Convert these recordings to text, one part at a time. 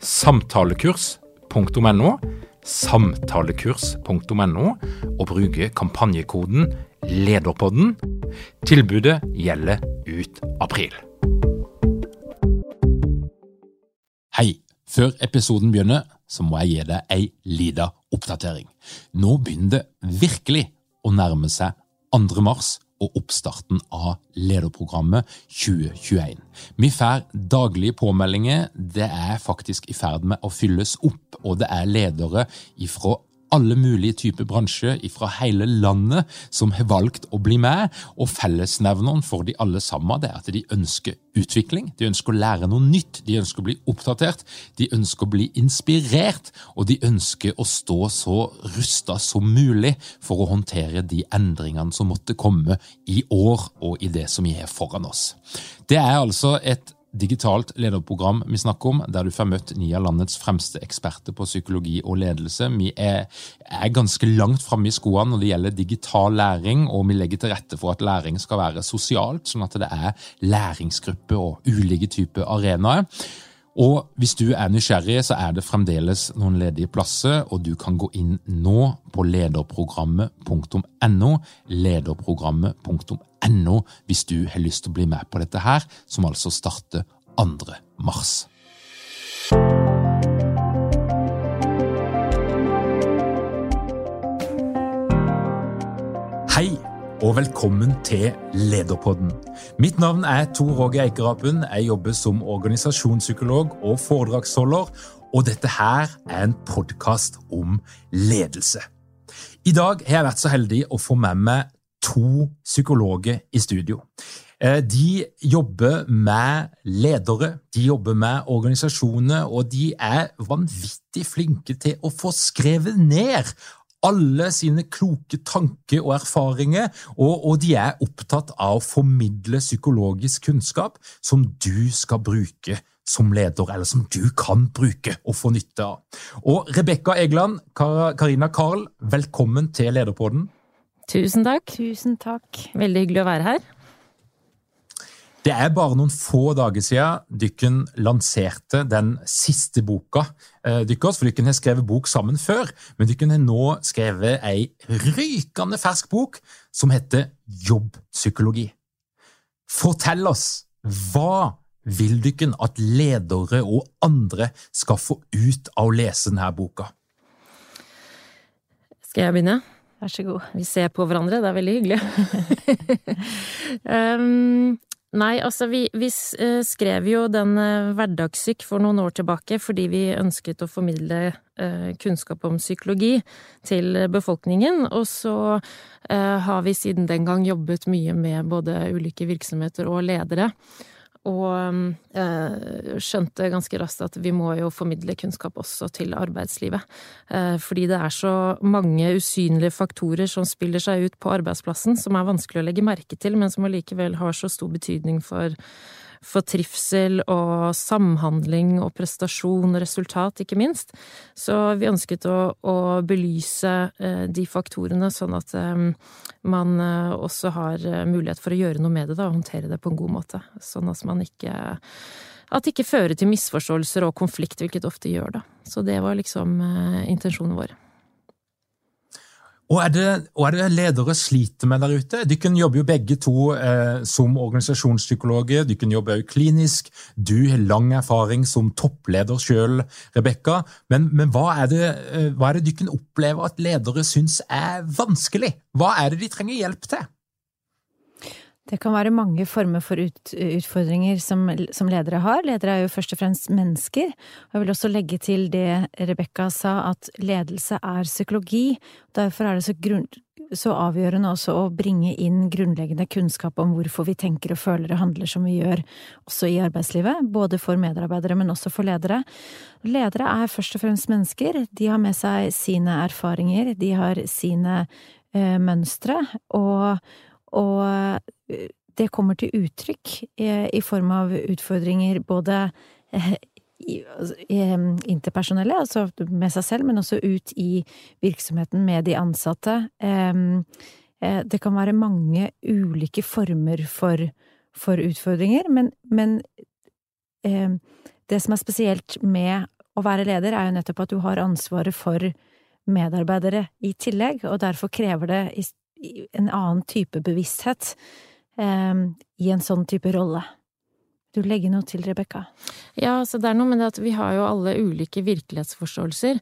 samtalekurs.no, samtalekurs.no, og bruke kampanjekoden LEDERPODDEN. Tilbudet gjelder ut april. Hei! Før episoden begynner, så må jeg gi deg ei lita oppdatering. Nå begynner det virkelig å nærme seg 2. mars og oppstarten av lederprogrammet 2021. Vi får daglige påmeldinger. Det er faktisk i ferd med å fylles opp, og det er ledere ifra alle mulige typer bransjer fra hele landet som har valgt å bli med. Og fellesnevneren for de alle sammen det er at de ønsker utvikling, de ønsker å lære noe nytt, de ønsker å bli oppdatert, de ønsker å bli inspirert, og de ønsker å stå så rusta som mulig for å håndtere de endringene som måtte komme i år og i det som vi har foran oss. Det er altså et digitalt lederprogram vi snakker om, der du får møtt ni av landets fremste eksperter på psykologi og ledelse. Vi er, er ganske langt framme i skoene når det gjelder digital læring, og vi legger til rette for at læring skal være sosialt, sånn at det er læringsgrupper og ulike typer arenaer. Og hvis du er nysgjerrig, så er det fremdeles noen ledige plasser, og du kan gå inn nå på lederprogrammet.no, lederprogrammet.no, hvis du har lyst til å bli med på dette her, som altså starter 2. mars. Hei! Og velkommen til Lederpodden. Mitt navn er Tor Roger Eikerapen. Jeg jobber som organisasjonspsykolog og foredragsholder, og dette her er en podkast om ledelse. I dag har jeg vært så heldig å få med meg to psykologer i studio. Eh, de jobber med ledere, de jobber med organisasjoner, og de er vanvittig flinke til å få skrevet ned alle sine kloke tanker og erfaringer, og, og, de er opptatt av å formidle psykologisk kunnskap som du skal bruke som leder, eller som du kan bruke og få nytte av. Og Rebekka Egeland, Karina Karl, velkommen til Lederpodden. Tusen takk. Tusen takk. Veldig hyggelig å være her. Det er bare noen få dager siden dykken lanserte den siste boka deres. for dykken har skrevet bok sammen før, men dykken har nå skrevet ei rykende fersk bok som heter Jobbpsykologi. Fortell oss, hva vil dykken at ledere og andre skal få ut av å lese denne boka? Skal jeg begynne? Vær så god. Vi ser på hverandre, det er veldig hyggelig. um, Nei, altså vi, vi, eh, skrev jo den eh, Hverdagssyk for noen år tilbake fordi vi ønsket å formidle eh, kunnskap om psykologi til befolkningen, og så har vi siden den gang jobbet mye med både ulike virksomheter og ledere. Og eh, skjønte ganske raskt at vi må jo formidle kunnskap også til arbeidslivet. Eh, fordi det er så mange usynlige faktorer som spiller seg ut på arbeidsplassen, som er vanskelig å legge merke til, men som allikevel har så stor betydning for for trivsel og samhandling og prestasjon og resultat, ikke minst. Så vi ønsket å, å belyse eh, de faktorene, sånn at eh, man eh, også har mulighet for å gjøre noe med det, da, og håndtere det på en god måte. Sånn at man ikke at det ikke fører til misforståelser og konflikt, hvilket ofte gjør det. Så det var liksom intensjonen vår. Og er, det, og er det ledere sliter med der ute? De kan jobbe jo begge to eh, som organisasjonspsykologer, de kan jobbe også klinisk. Du har lang erfaring som toppleder sjøl, Rebekka. Men, men hva, er det, eh, hva er det de kan oppleve at ledere syns er vanskelig? Hva er det de trenger hjelp til? Det kan være mange former for ut, utfordringer som, som, ledere har. Ledere er jo først og fremst mennesker. Og jeg vil også legge til det Rebekka sa, at ledelse er psykologi. Derfor er det så, grunn, så, avgjørende også å bringe inn grunnleggende kunnskap om hvorfor vi tenker og føler og handler som vi gjør, også i arbeidslivet. Både for medarbeidere, men også for ledere. Ledere er først og fremst mennesker. De har med seg sine erfaringer, de har sine eh, mønstre. og og eh, det kommer til uttrykk i form av utfordringer både eh, altså, interpersonelle, altså med seg selv, men også ut i virksomheten med de ansatte. Eh, det kan være mange ulike former for, for utfordringer, men, men det som er spesielt med å være leder, er jo nettopp at du har ansvaret for medarbeidere i tillegg, og derfor krever det en annen type bevissthet eh, i en sånn type rolle. Du legger noe til, Rebekka? Ja, så det er noe med det at vi har jo alle ulike virkelighetsforståelser.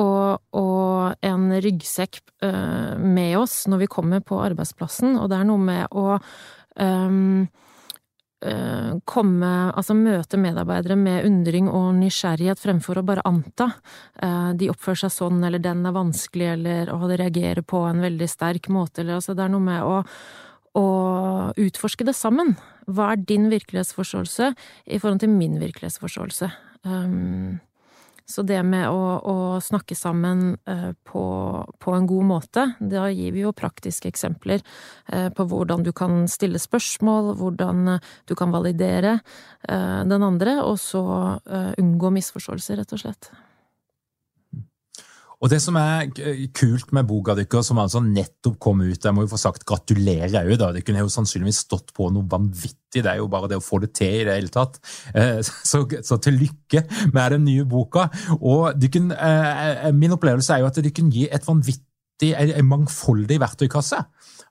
Og, og en ryggsekk uh, med oss når vi kommer på arbeidsplassen, og det er noe med å um, komme Altså møte medarbeidere med undring og nysgjerrighet fremfor å bare anta. Eh, de oppfører seg sånn, eller den er vanskelig, eller å reagere på en veldig sterk måte, eller altså Det er noe med å, å utforske det sammen. Hva er din virkelighetsforståelse i forhold til min virkelighetsforståelse? Um, så det med å, å snakke sammen eh, på, på, en god måte, da gir vi jo praktiske eksempler eh, på hvordan du kan stille spørsmål, hvordan eh, du kan validere den andre, og så unngå misforståelser, rett og slett. Og Det som er kult med boka deres, som altså nettopp kom ut Jeg må jo få sagt gratulerer òg, da. Det kunne jo sannsynligvis stått på noe vanvittig. Det er jo bare det å få det til i det hele tatt. Eh, så, så til lykke med den nye boka. Og kan, eh, min opplevelse er jo at dere gi et vanvittig, en mangfoldig verktøykasse.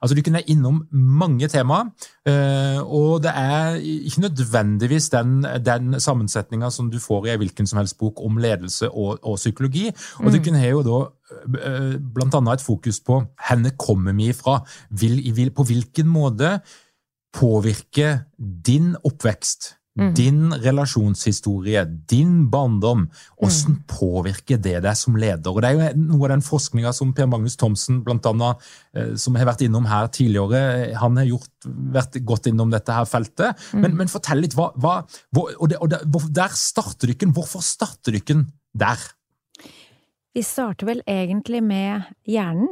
Altså, Du kunne innom mange temaer, eh, og det er ikke nødvendigvis den, den sammensetninga som du får i en hvilken som helst bok om ledelse og, og psykologi. Og mm. du kunne jo da eh, blant annet et fokus på henne kommer vi ifra? Vil, vil, på hvilken måte påvirker din oppvekst Mm. Din relasjonshistorie, din barndom, hvordan mm. påvirker det deg som leder? Og Det er jo noe av den forskninga som Per Magnus Thomsen, blant annet, eh, som har vært innom her tidligere, han har gjort, vært godt innom dette her feltet. Mm. Men, men, fortell litt, hva, hva hvor, og, det, og det, Der starter dere. Hvorfor starter dere der? Vi starter vel egentlig med hjernen.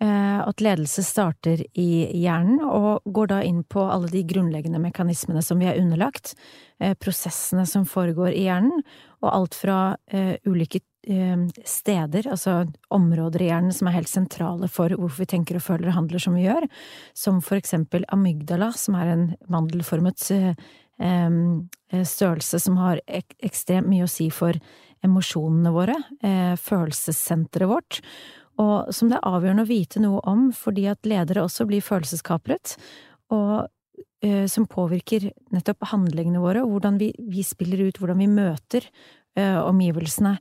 Eh, at ledelse starter i hjernen, og går da inn på alle de grunnleggende mekanismene som vi er underlagt, eh, prosessene som foregår i hjernen, og alt fra uh, ulike steder, altså områder i hjernen som er helt sentrale for hvorfor vi tenker og føler og handler som vi gjør, som for eksempel amygdala, som er en mandelformet størrelse som har ekstremt mye å si for emosjonene våre, følelsessenteret vårt og som det er avgjørende å vite noe om, fordi at ledere også blir følelseskapret, og uh, som påvirker nettopp handlingene våre, og hvordan vi, vi spiller ut, hvordan vi møter uh, omgivelsene.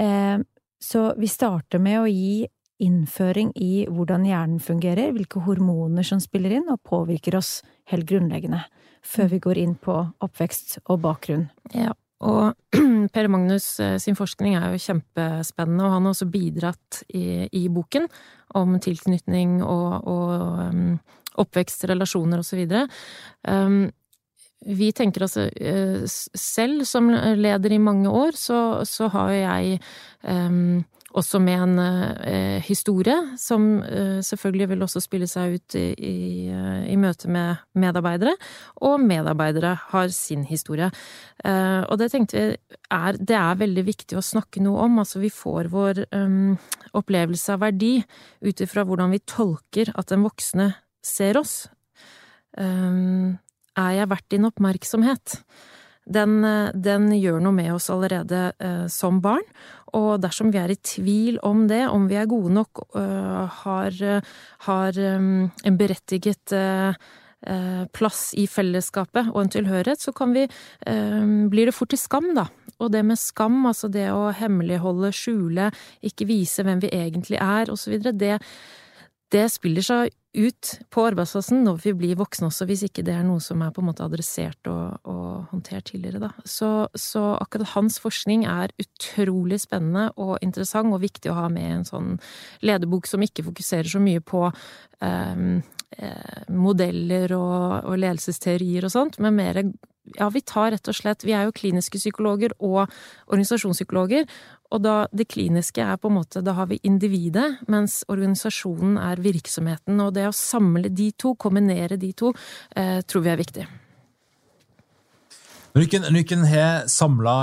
Uh, så vi starter med å gi innføring i hvordan hjernen fungerer, hvilke hormoner som spiller inn og påvirker oss helt grunnleggende, før vi går inn på oppvekst og bakgrunn. Ja, og Per Magnus eh, sin forskning er jo kjempespennende, og han har også bidratt i, i boken om tilknytning og, og um, oppvekst, relasjoner videre. Um, vi tenker altså uh, Selv som leder i mange år, så, så har jeg um, også med en eh, historie, som eh, selvfølgelig vil også spille seg ut i, i, eh, i, møte med medarbeidere. Og medarbeidere har sin historie. Eh, og det tenkte vi er, det er veldig viktig å snakke noe om. Altså vi får vår um, opplevelse av verdi ut ifra hvordan vi tolker at den voksne ser oss. Um, er jeg verdt din oppmerksomhet? Den, den, gjør noe med oss allerede eh, som barn. Og dersom vi er i tvil om det, om vi er gode nok, øh, har, har um, en berettiget øh, plass i fellesskapet og en tilhørighet, så kan vi øh, blir det fort til skam, da. Og det med skam, altså det å hemmeligholde, skjule, ikke vise hvem vi egentlig er, osv., det, det spiller seg ut på arbeidsplassen når vi blir voksne også, hvis ikke det er noe som er på en måte adressert og, og håndtert tidligere, da. Så, så, akkurat hans forskning er utrolig spennende og interessant og viktig å ha med en sånn lederbok som ikke fokuserer så mye på um, modeller og, og ledelsesteorier og sånt, men mer ja, vi tar rett og slett Vi er jo kliniske psykologer og organisasjonspsykologer, og da det kliniske er på en måte Da har vi individet, mens organisasjonen er virksomheten. Og det å samle de to, kombinere de to, eh, tror vi er viktig. Når dere har samla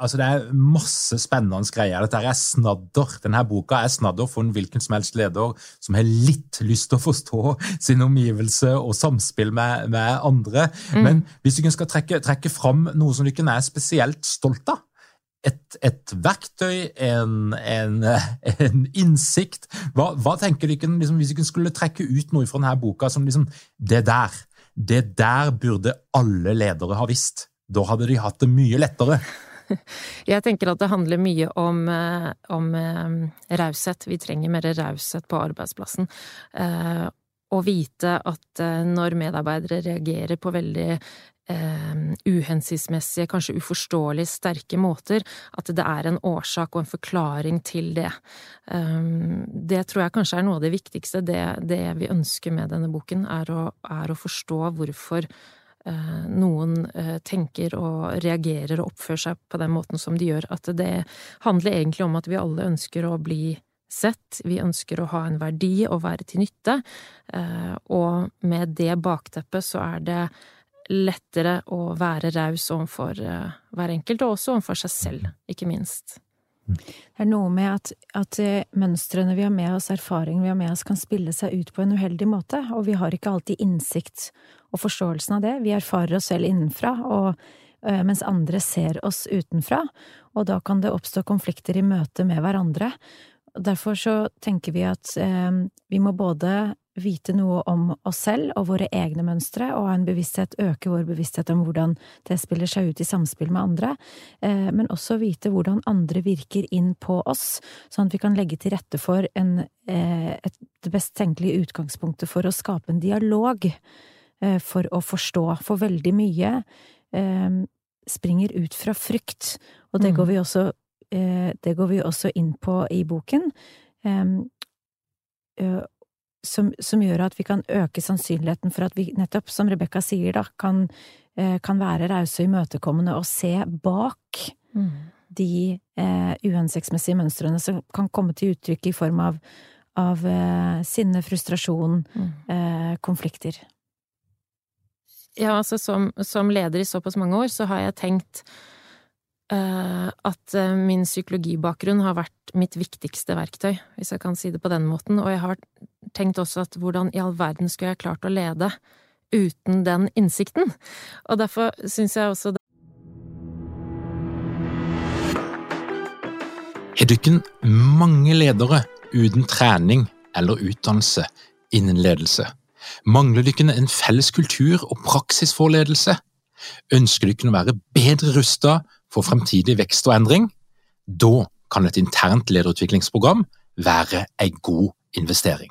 altså Det er masse spennende greier. Dette er snadder. Denne boka er snadder for en hvilken som helst leder som har litt lyst til å forstå sin omgivelse og samspill med, med andre. Mm. Men hvis du skal trekke, trekke fram noe som dere er spesielt stolt av, et, et, verktøy, en, en, en innsikt. Hva, hva, tenker du liksom, hvis du skulle trekke ut noe fra denne boka som liksom Det der, det der burde alle ledere ha visst. Da hadde de hatt det mye lettere. Jeg tenker at det handler mye om, eh, om eh, raushet. Vi trenger mer raushet på arbeidsplassen. Eh, å vite at når medarbeidere reagerer på veldig uhensiktsmessige, kanskje uforståelig sterke måter, at det er en årsak og en forklaring til det. det tror jeg kanskje er noe av det viktigste. Det, det vi ønsker med denne boken, er å, er å forstå hvorfor noen eh, tenker og reagerer og oppfører seg på den måten som de gjør. At det handler egentlig om at vi alle ønsker å bli sett, vi ønsker å ha en verdi og være til nytte, eh, og med det bakteppet så er det lettere å være raus overfor hver enkelt, og også overfor seg selv, ikke minst. Det er noe med at, at mønstrene vi har med oss, erfaringene vi har med oss, kan spille seg ut på en uheldig måte, og vi har ikke alltid innsikt og forståelsen av det. Vi erfarer oss selv innenfra, og, øh, mens andre ser oss utenfra, og da kan det oppstå konflikter i møte med hverandre. Derfor så tenker vi at eh, vi må både vite noe om oss selv og våre egne mønstre, og ha en bevissthet, øke vår bevissthet om hvordan det spiller seg ut i samspill med andre, eh, men også vite hvordan andre virker inn på oss, sånn at vi kan legge til rette for en, eh, et, det best tenkelige utgangspunktet for å skape en dialog Eh, for å forstå, for veldig mye springer ut fra frykt, og det går mm. vi også, det går vi også inn på i boken. Som, som, gjør at vi kan øke sannsynligheten for at vi nettopp, som Rebekka sier, da, kan, kan være rause og imøtekommende og se bak mm. de eh, uhensiktsmessige mønstrene som kan komme til uttrykk i form av, av eh, sinne, frustrasjon, mm. eh, konflikter. Ja, altså som, som, leder i såpass mange år, så har jeg tenkt uh, at uh, min psykologibakgrunn har vært mitt viktigste verktøy, hvis jeg kan si det på den måten, og jeg har tenkt også at hvordan i all verden skulle jeg klart å lede uten den innsikten? Og derfor syns jeg også det Er dykken mange ledere uten trening eller utdannelse innen ledelse? Mangler dere en felles kultur og praksis for ledelse? Ønsker dere å være bedre rustet for fremtidig vekst og endring? Da kan et internt lederutviklingsprogram være en god investering.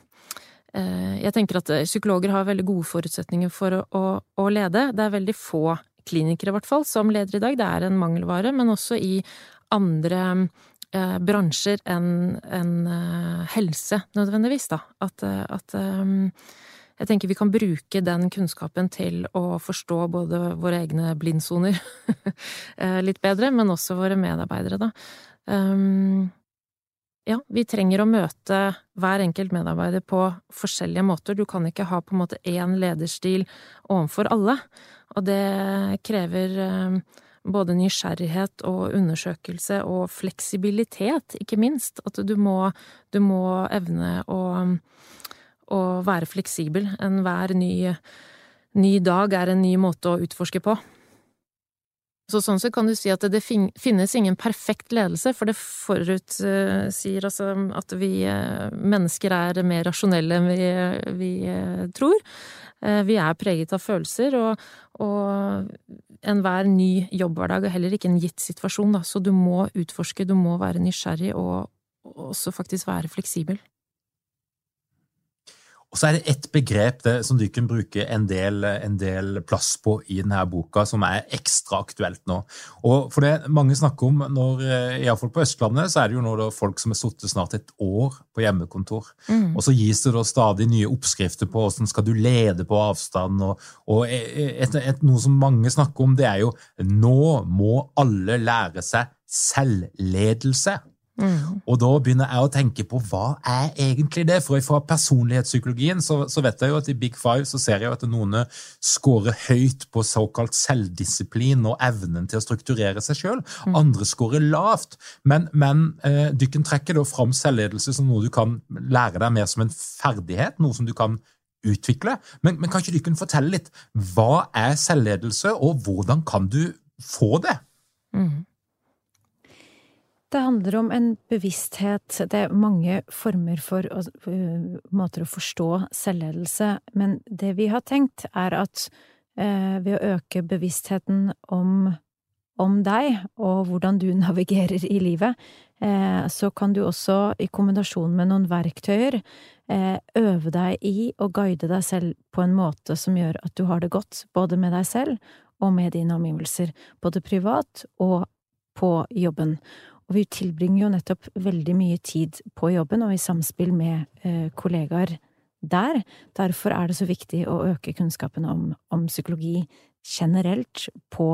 Jeg tenker at eh, psykologer har veldig gode forutsetninger for å, å, å lede. Det er veldig få klinikere, i hvert fall, som leder i dag. Det er en mangelvare, men også i andre eh, bransjer enn en, eh, helse, nødvendigvis, da. At, at um, jeg tenker vi kan bruke den kunnskapen til å forstå både våre egne blindsoner eh, litt bedre, men også våre medarbeidere, da. Um, ja, vi trenger å møte hver enkelt medarbeider på forskjellige måter. Du kan ikke ha på en måte én lederstil overfor alle, og det krever um, både nysgjerrighet og undersøkelse og fleksibilitet, ikke minst. At du må, du må evne å, å være fleksibel. Enhver ny, ny dag er en ny måte å utforske på. Så sånn sett kan du si at det finnes ingen perfekt ledelse, for det forutsier altså at vi eh, mennesker er mer rasjonelle enn vi, vi eh, tror. Eh, vi er preget av følelser, og, og enhver ny jobbhverdag er heller ikke en gitt situasjon, da, så du må utforske, du må være nysgjerrig og, også faktisk være fleksibel. Og så er det ett begrep det, som du kan bruke en del, en del, plass på i denne boka, som er ekstra aktuelt nå. Og for det mange snakker om, når, eh, iallfall på Østlandet, så er det jo nå folk som har sittet snart et år på hjemmekontor. Mm. Og så gis det da stadig nye oppskrifter på hvordan skal du lede på avstand. Og, og et, et, noe som mange snakker om, det er jo nå må alle lære seg selvledelse. Mm. Og da begynner jeg å tenke på hva er egentlig det? For fra personlighetspsykologien så, så, vet jeg jo at i Big Five så ser jeg jo at noen scorer høyt på såkalt selvdisiplin og evnen til å strukturere seg sjøl. Mm. Andre scorer lavt. Men, men eh, dykken trekker da fram selvledelse som noe du kan lære deg mer som en ferdighet, noe som du kan utvikle. Men, men kan ikke du fortelle litt hva er selvledelse, og hvordan kan du få det? Mm. Det handler om en bevissthet. Det er mange former for uh, måter å forstå selvledelse, men det vi har tenkt, er at uh, ved å øke bevisstheten om, om, deg og hvordan du navigerer i livet, uh, så kan du også, i kombinasjon med noen verktøyer, øve deg i å guide deg selv på en måte som gjør at du har det godt, både med deg selv og med dine omgivelser, både privat og på jobben. Og vi tilbringer jo nettopp veldig mye tid på jobben og i samspill med eh, kollegaer der. Derfor er det så viktig å øke kunnskapen om, om psykologi generelt på,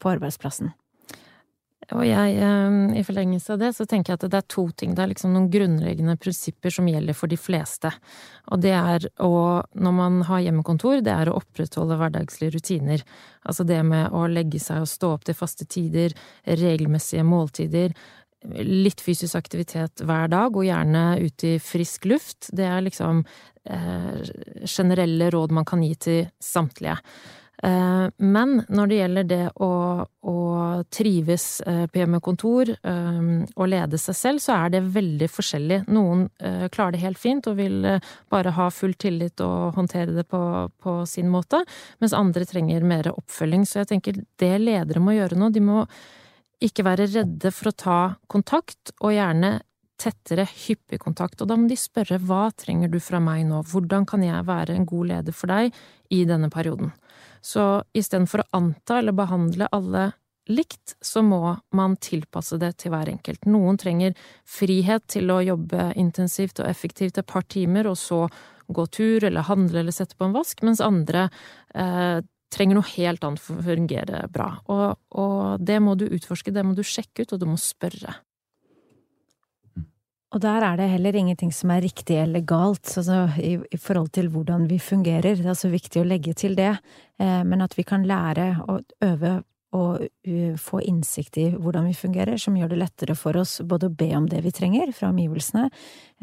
på arbeidsplassen. Og jeg, eh, i forlengelse av det, så tenker jeg at det er to ting. Det er liksom noen grunnleggende prinsipper som gjelder for de fleste. Og det er å, når man har hjemmekontor, det er å opprettholde hverdagslige rutiner. Altså det med å legge seg og stå opp til faste tider, regelmessige måltider, litt fysisk aktivitet hver dag, og gjerne ut i frisk luft. Det er liksom eh, generelle råd man kan gi til samtlige. Eh, men når det gjelder det å, å trives eh, på hjemmekontor eh, og lede seg selv, så er det veldig forskjellig. Noen klarer det helt fint og vil bare ha full tillit og håndtere det på, på sin måte, mens andre trenger mer oppfølging. Så jeg tenker det ledere må gjøre nå, de må ikke være redde for å ta kontakt, og gjerne tettere, hyppig kontakt. Og da må de spørre hva trenger du fra meg nå, hvordan kan jeg være en god leder for deg i denne perioden? Så istedenfor å anta eller behandle alle likt, så må man tilpasse det til hver enkelt. Noen trenger frihet til å jobbe intensivt og effektivt et par timer, og så gå tur eller handle eller sette på en vask, mens andre eh, trenger noe helt annet for å fungere bra. Og, og, det må du utforske, det må du sjekke ut, og du må spørre. Og der er det heller ingenting som er riktig eller galt, altså i, i, forhold til hvordan vi fungerer. Det er så viktig å legge til det, eh, men at vi kan lære å øve og uh, få innsikt i hvordan vi fungerer, som gjør det lettere for oss både å be om det vi trenger fra omgivelsene,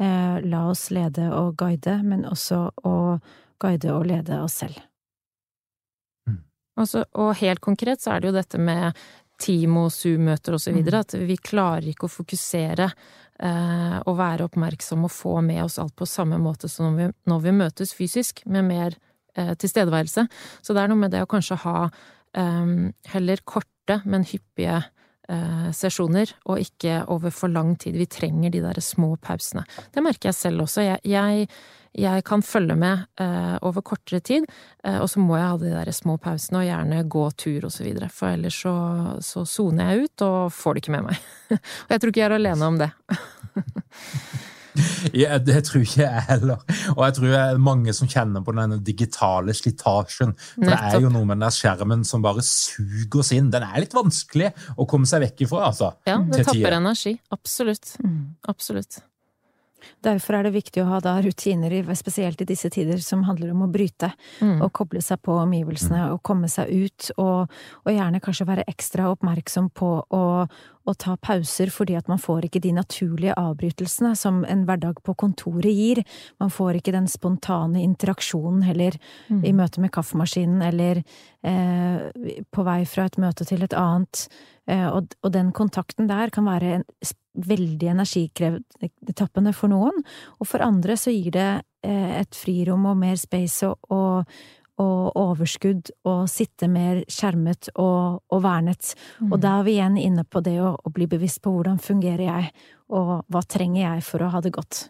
eh, la oss lede og guide, men også å guide og lede oss selv. Altså, og helt konkret så er det jo dette med team og Zoom-møter og så videre, mm. at vi klarer ikke å fokusere eh, og være oppmerksom og få med oss alt på samme måte som når vi, når vi møtes fysisk, med mer eh, tilstedeværelse. Så det er noe med det å kanskje ha eh, heller korte, men hyppige sesjoner, og ikke over for lang tid. Vi trenger de der små pausene. Det merker jeg selv også. jeg, jeg jeg kan følge med eh, over kortere tid, eh, og så må jeg ha de der små pausene og gjerne gå tur og så videre, for ellers så, så soner jeg ut og får det ikke med meg. og jeg tror ikke jeg er alene om det. Ja, det tror ikke jeg heller. Og jeg tror det er mange som kjenner på den digitale slitasjen. For det er jo noe med den der skjermen som bare suger oss inn. Den er litt vanskelig å komme seg vekk ifra, altså. Ja, det tapper energi. Absolutt. Mm. Absolutt. Derfor er det viktig å ha da rutiner, spesielt i disse tider, som handler om å bryte. Mm. Og koble seg på omgivelsene mm. og komme seg ut, og, og gjerne kanskje være ekstra oppmerksom på å, å, ta pauser, fordi at man får ikke de naturlige avbrytelsene som en hverdag på kontoret gir. Man får ikke den spontane interaksjonen heller mm. i møte med kaffemaskinen, eller eh, på vei fra et møte til et annet. Eh, og, og, den kontakten der kan være en, veldig energitappende for noen, og for andre så gir det eh, et frirom og mer space og, og, og overskudd og sitte mer skjermet og, og vernet. Mm. Og da er vi igjen inne på det å, å, bli bevisst på hvordan fungerer jeg, og hva trenger jeg for å ha det godt.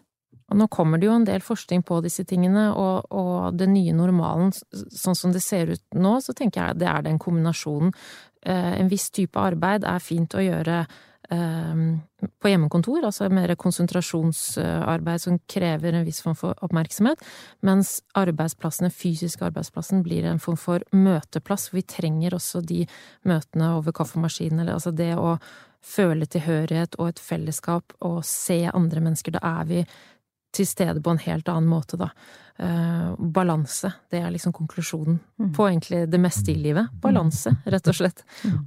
Og nå kommer det jo en del forskning på disse tingene, og, og den nye normalen, sånn som det ser ut nå, så tenker jeg det er den kombinasjonen. Eh, en viss type arbeid er fint å gjøre på hjemmekontor, altså mer konsentrasjonsarbeid som krever en viss form for oppmerksomhet, mens arbeidsplassen, den fysiske arbeidsplassen, blir en form for møteplass. Vi trenger også de møtene over kaffemaskinen, eller altså det å føle tilhørighet og et fellesskap og se andre mennesker. Da er vi til stede på en helt annen måte, da. Uh, balanse, det er liksom konklusjonen mm. på egentlig det meste i livet. Balanse, rett og slett. Mm.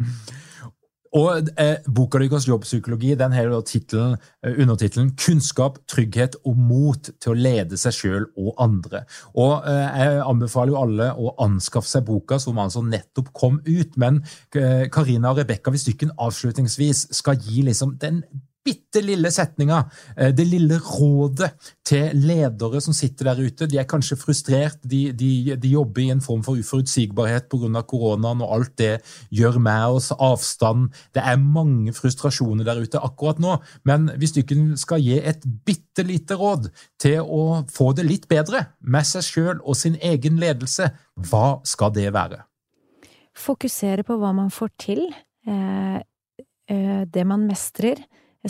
Og eh, Boka deres jobbpsykologi den har eh, undertittelen 'Kunnskap, trygghet og mot til å lede seg sjøl og andre'. Og eh, Jeg anbefaler jo alle å anskaffe seg boka, som altså nettopp kom ut. Men eh, Karina og Rebekka, dere avslutningsvis skal gi liksom den bitte lille setninga, eh, det lille rådet til ledere som sitter der ute. De er kanskje frustrert, de, de, de jobber i en form for uforutsigbarhet pga. koronaen og alt det gjør med oss, avstand. Det er mange frustrasjoner der ute akkurat nå, men hvis du ikke skal gi et bitte lite råd til å få det litt bedre med seg sjøl og sin egen ledelse, hva skal det være? Fokusere på hva man får til, eh, eh, det man mestrer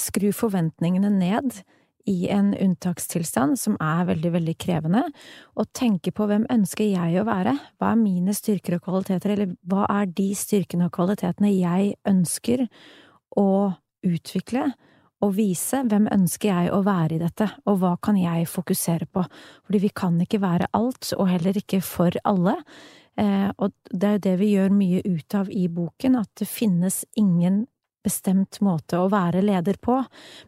skru forventningene ned i en unntakstilstand som er veldig, veldig krevende, og tenke på hvem ønsker jeg å være, hva er mine styrker og kvaliteter, eller hva er de styrkene og kvalitetene jeg ønsker å utvikle og vise, hvem ønsker jeg å være i dette, og hva kan jeg fokusere på, fordi vi kan ikke være alt, og heller ikke for alle. Eh, og det er jo det vi gjør mye ut av i boken, at det finnes ingen bestemt måte å være leder på,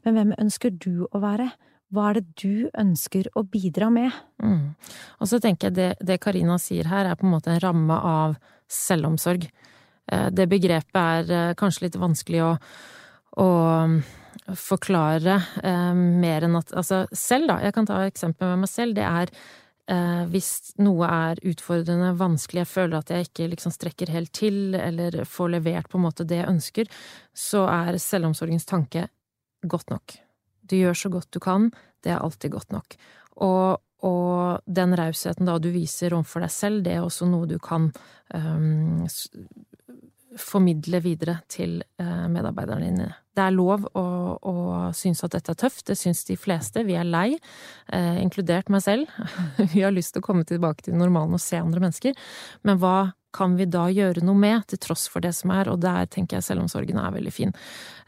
men hvem ønsker du å være? Hva er det du ønsker å bidra med? Mm. Og så tenker jeg det, Karina sier her, er på en måte en ramme av selvomsorg. Eh, det begrepet er eh, kanskje litt vanskelig å, å forklare eh, mer enn at Altså selv, da, jeg kan ta et eksempel med meg selv, det er eh, hvis noe er utfordrende, vanskelig, jeg føler at jeg ikke liksom strekker helt til, eller får levert på en måte det jeg ønsker, så er selvomsorgens tanke godt nok. Du gjør så godt du kan, det er alltid godt nok. Og, og den rausheten da du viser overfor deg selv, det er også noe du kan um, formidle videre til eh, medarbeiderne dine. Det er lov å, å synes at dette er tøft, det syns de fleste. Vi er lei, eh, inkludert meg selv. Vi har lyst til å komme tilbake til normalen og se andre mennesker. Men hva kan vi da gjøre noe med, til tross for det som er, og der tenker jeg selvomsorgen er veldig fin.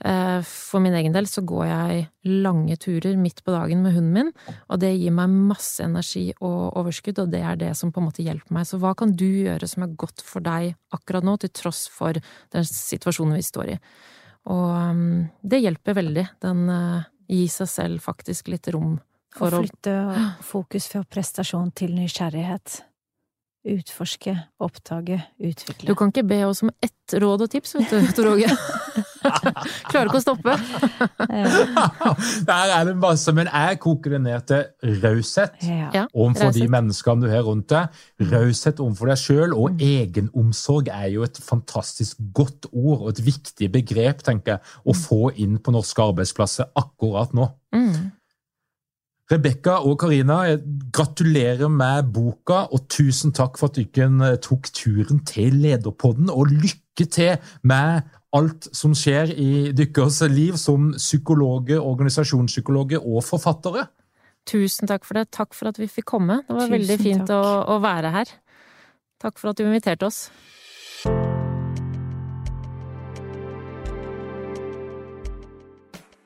Eh, for min egen del så går jeg lange turer midt på dagen med hunden min, og det gir meg masse energi og overskudd, og det er det som på en måte hjelper meg. Så hva kan du gjøre som er godt for deg akkurat nå, til tross for den situasjonen vi står i? Og um, det hjelper veldig. Den uh, gir seg selv faktisk litt rom for å flytte fokus fra prestasjon til nysgjerrighet. Utforske, oppdage, utvikle. Du kan ikke be oss om ett råd og tips, vet du, Tor Åge. Klarer ikke å stoppe. Der er det masse, men jeg koker det ned til raushet ja. overfor de menneskene du har rundt deg. Raushet overfor deg sjøl, og mm. egenomsorg er jo et fantastisk godt ord og et viktig begrep, tenker jeg, å mm. få inn på norske arbeidsplasser akkurat nå. Mm. Rebekka og Karina, gratulerer med boka, og tusen takk for at dere tok turen til Lederpodden. Og lykke til med alt som skjer i deres liv som psykologer, organisasjonspsykologer og forfattere. Tusen takk for det. Takk for at vi fikk komme. Det var Tusen veldig fint å, å, være her. Takk for at du inviterte oss.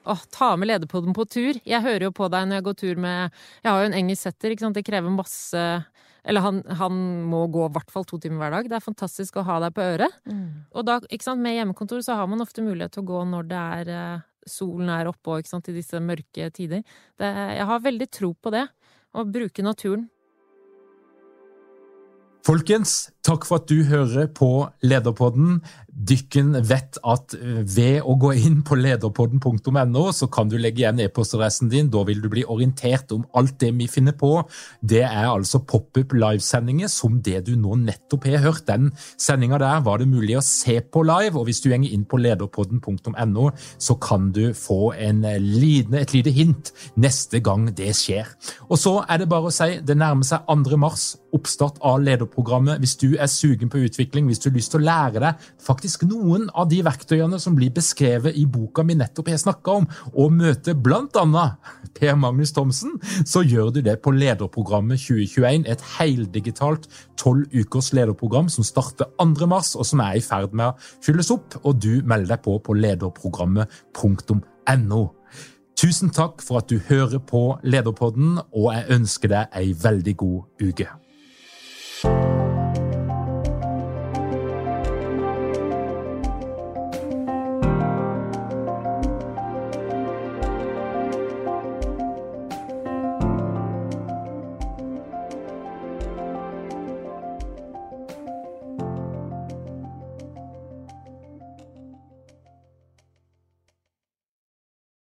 Åh, ta med lederpoden på tur. Jeg hører jo på deg når jeg går tur med Jeg har jo en engelsk setter, ikke sant. Det krever masse Eller han, han må gå i hvert fall to timer hver dag. Det er fantastisk å ha deg på øret. Mm. Og da, ikke sant, med hjemmekontor så har man ofte mulighet til å gå når det er eh, solen er oppe og ikke sant, i disse mørke tider. Det, jeg har veldig tro på det. Å bruke naturen. Folkens, takk for at du hører på Lederpodden. Dykken vet at ved å gå inn på lederpodden.no, så kan du legge igjen e-postadressen din. Da vil du bli orientert om alt det vi finner på. Det er altså pop-up livesendinger som det du nå nettopp har hørt. Den sendinga der var det mulig å se på live, og hvis du går inn på lederpodden.no, så kan du få liten, et lite hint neste gang det skjer. Og så er det bare å si, det nærmer seg 2. mars, oppstart av lederprogrammet. Hvis du er sugen på utvikling, hvis du har lyst til å lære deg faktisk noen av de verktøyene som blir beskrevet i boka vi nettopp har snakka om, og møter bl.a. Per Magnus Thomsen, så gjør du det på Lederprogrammet 2021. Et heldigitalt tolv ukers lederprogram som starter 2. mars, og som er i ferd med å fylles opp. Og du melder deg på på lederprogrammet.no. Tusen takk for at du hører på Lederpodden, og jeg ønsker deg ei veldig god uke.